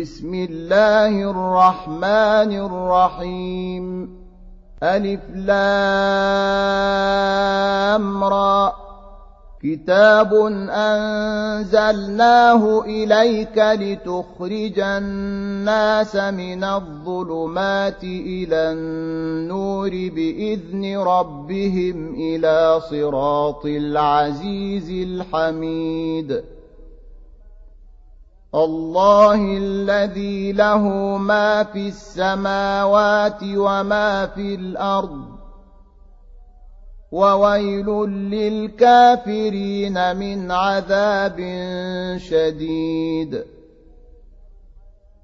بسم الله الرحمن الرحيم. ألف لام را. كتاب أنزلناه إليك لتخرج الناس من الظلمات إلى النور بإذن ربهم إلى صراط العزيز الحميد. الله الذي له ما في السماوات وما في الأرض وويل للكافرين من عذاب شديد.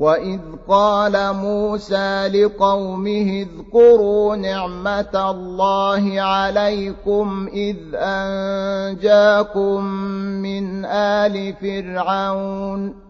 وإذ قال موسى لقومه اذكروا نعمة الله عليكم إذ أنجاكم من آل فرعون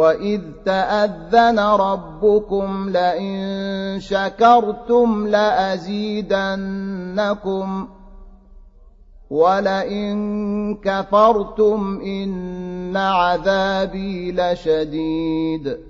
وإذ تأذن ربكم لئن شكرتم لأزيدنكم ولئن كفرتم إن عذابي لشديد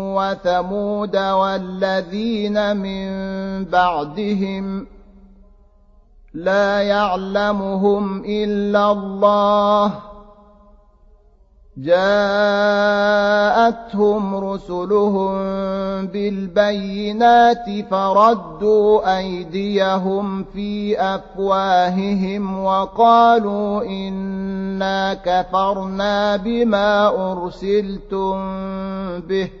وثمود والذين من بعدهم لا يعلمهم إلا الله جاءتهم رسلهم بالبينات فردوا أيديهم في أفواههم وقالوا إنا كفرنا بما أرسلتم به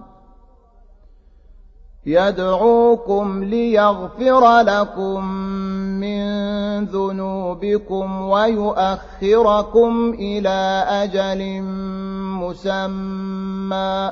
يدعوكم ليغفر لكم من ذنوبكم ويؤخركم إلى أجل مسمى.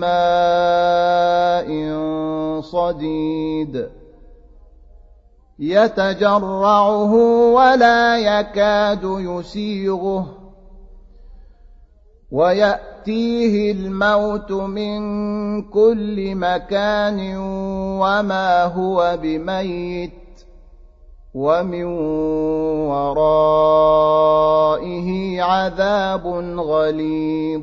ماء صديد يتجرعه ولا يكاد يسيغه ويأتيه الموت من كل مكان وما هو بميت ومن ورائه عذاب غليظ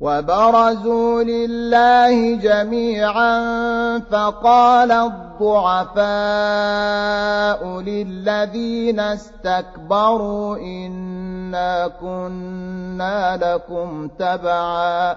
وبرزوا لله جميعا فقال الضعفاء للذين استكبروا إنا كنا لكم تبعا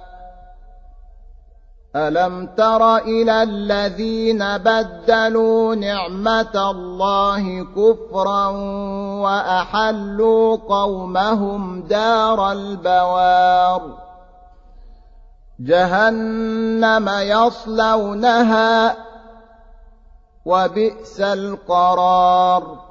ألم تر إلى الذين بدلوا نعمة الله كفرا وأحلوا قومهم دار البوار جهنم يصلونها وبئس القرار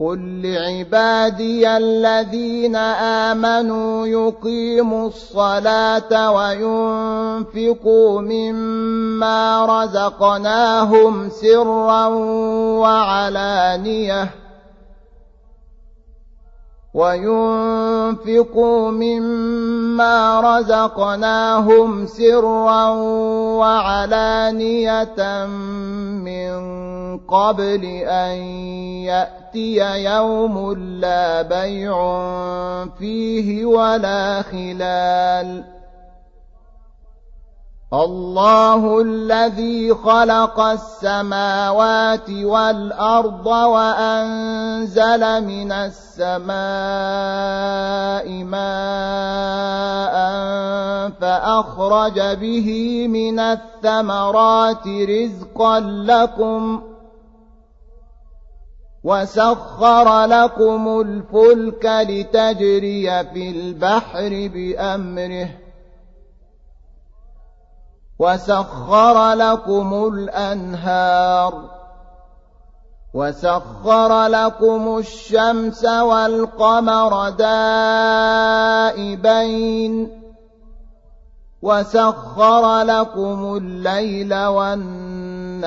قل لعبادي الذين آمنوا يقيموا الصلاة وينفقوا مما رزقناهم سرا وعلانيةً وينفقوا مما رزقناهم سرا وعلانية من قبل أن يأتي يوم لا بيع فيه ولا خلال. الله الذي خلق السماوات والأرض وأنزل من السماء ماء فأخرج به من الثمرات رزقا لكم وسخر لكم الفلك لتجري في البحر بأمره وسخر لكم الأنهار وسخر لكم الشمس والقمر دائبين وسخر لكم الليل والنهار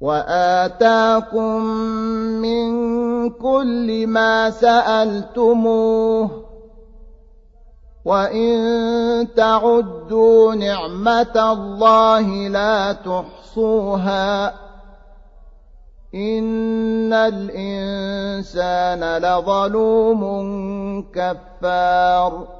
وآتاكم من كل ما سألتموه وإن تعدوا نعمة الله لا تحصوها إن الإنسان الإنسان لظلوم كفار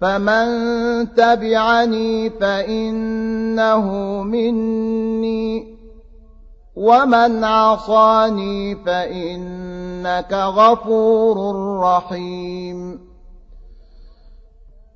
فمن تبعني فإنه مني ومن عصاني فإنك غفور رحيم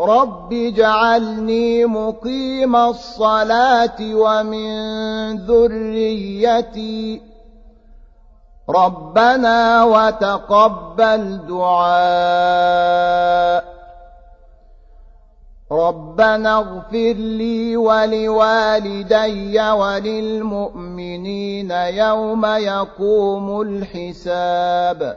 رب اجعلني مقيم الصلاة ومن ذريتي ربنا وتقبل دعاء ربنا اغفر لي ولوالدي وللمؤمنين يوم يقوم الحساب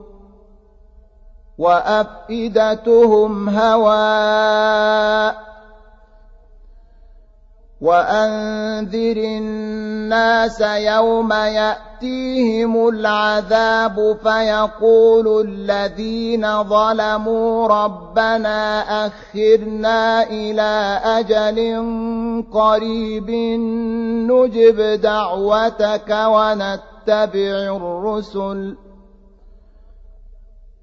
وأفئدتهم هواء. وأنذر الناس يوم يأتيهم العذاب فيقول الذين ظلموا ربنا أخرنا إلى أجل قريب نجب دعوتك ونتبع الرسل.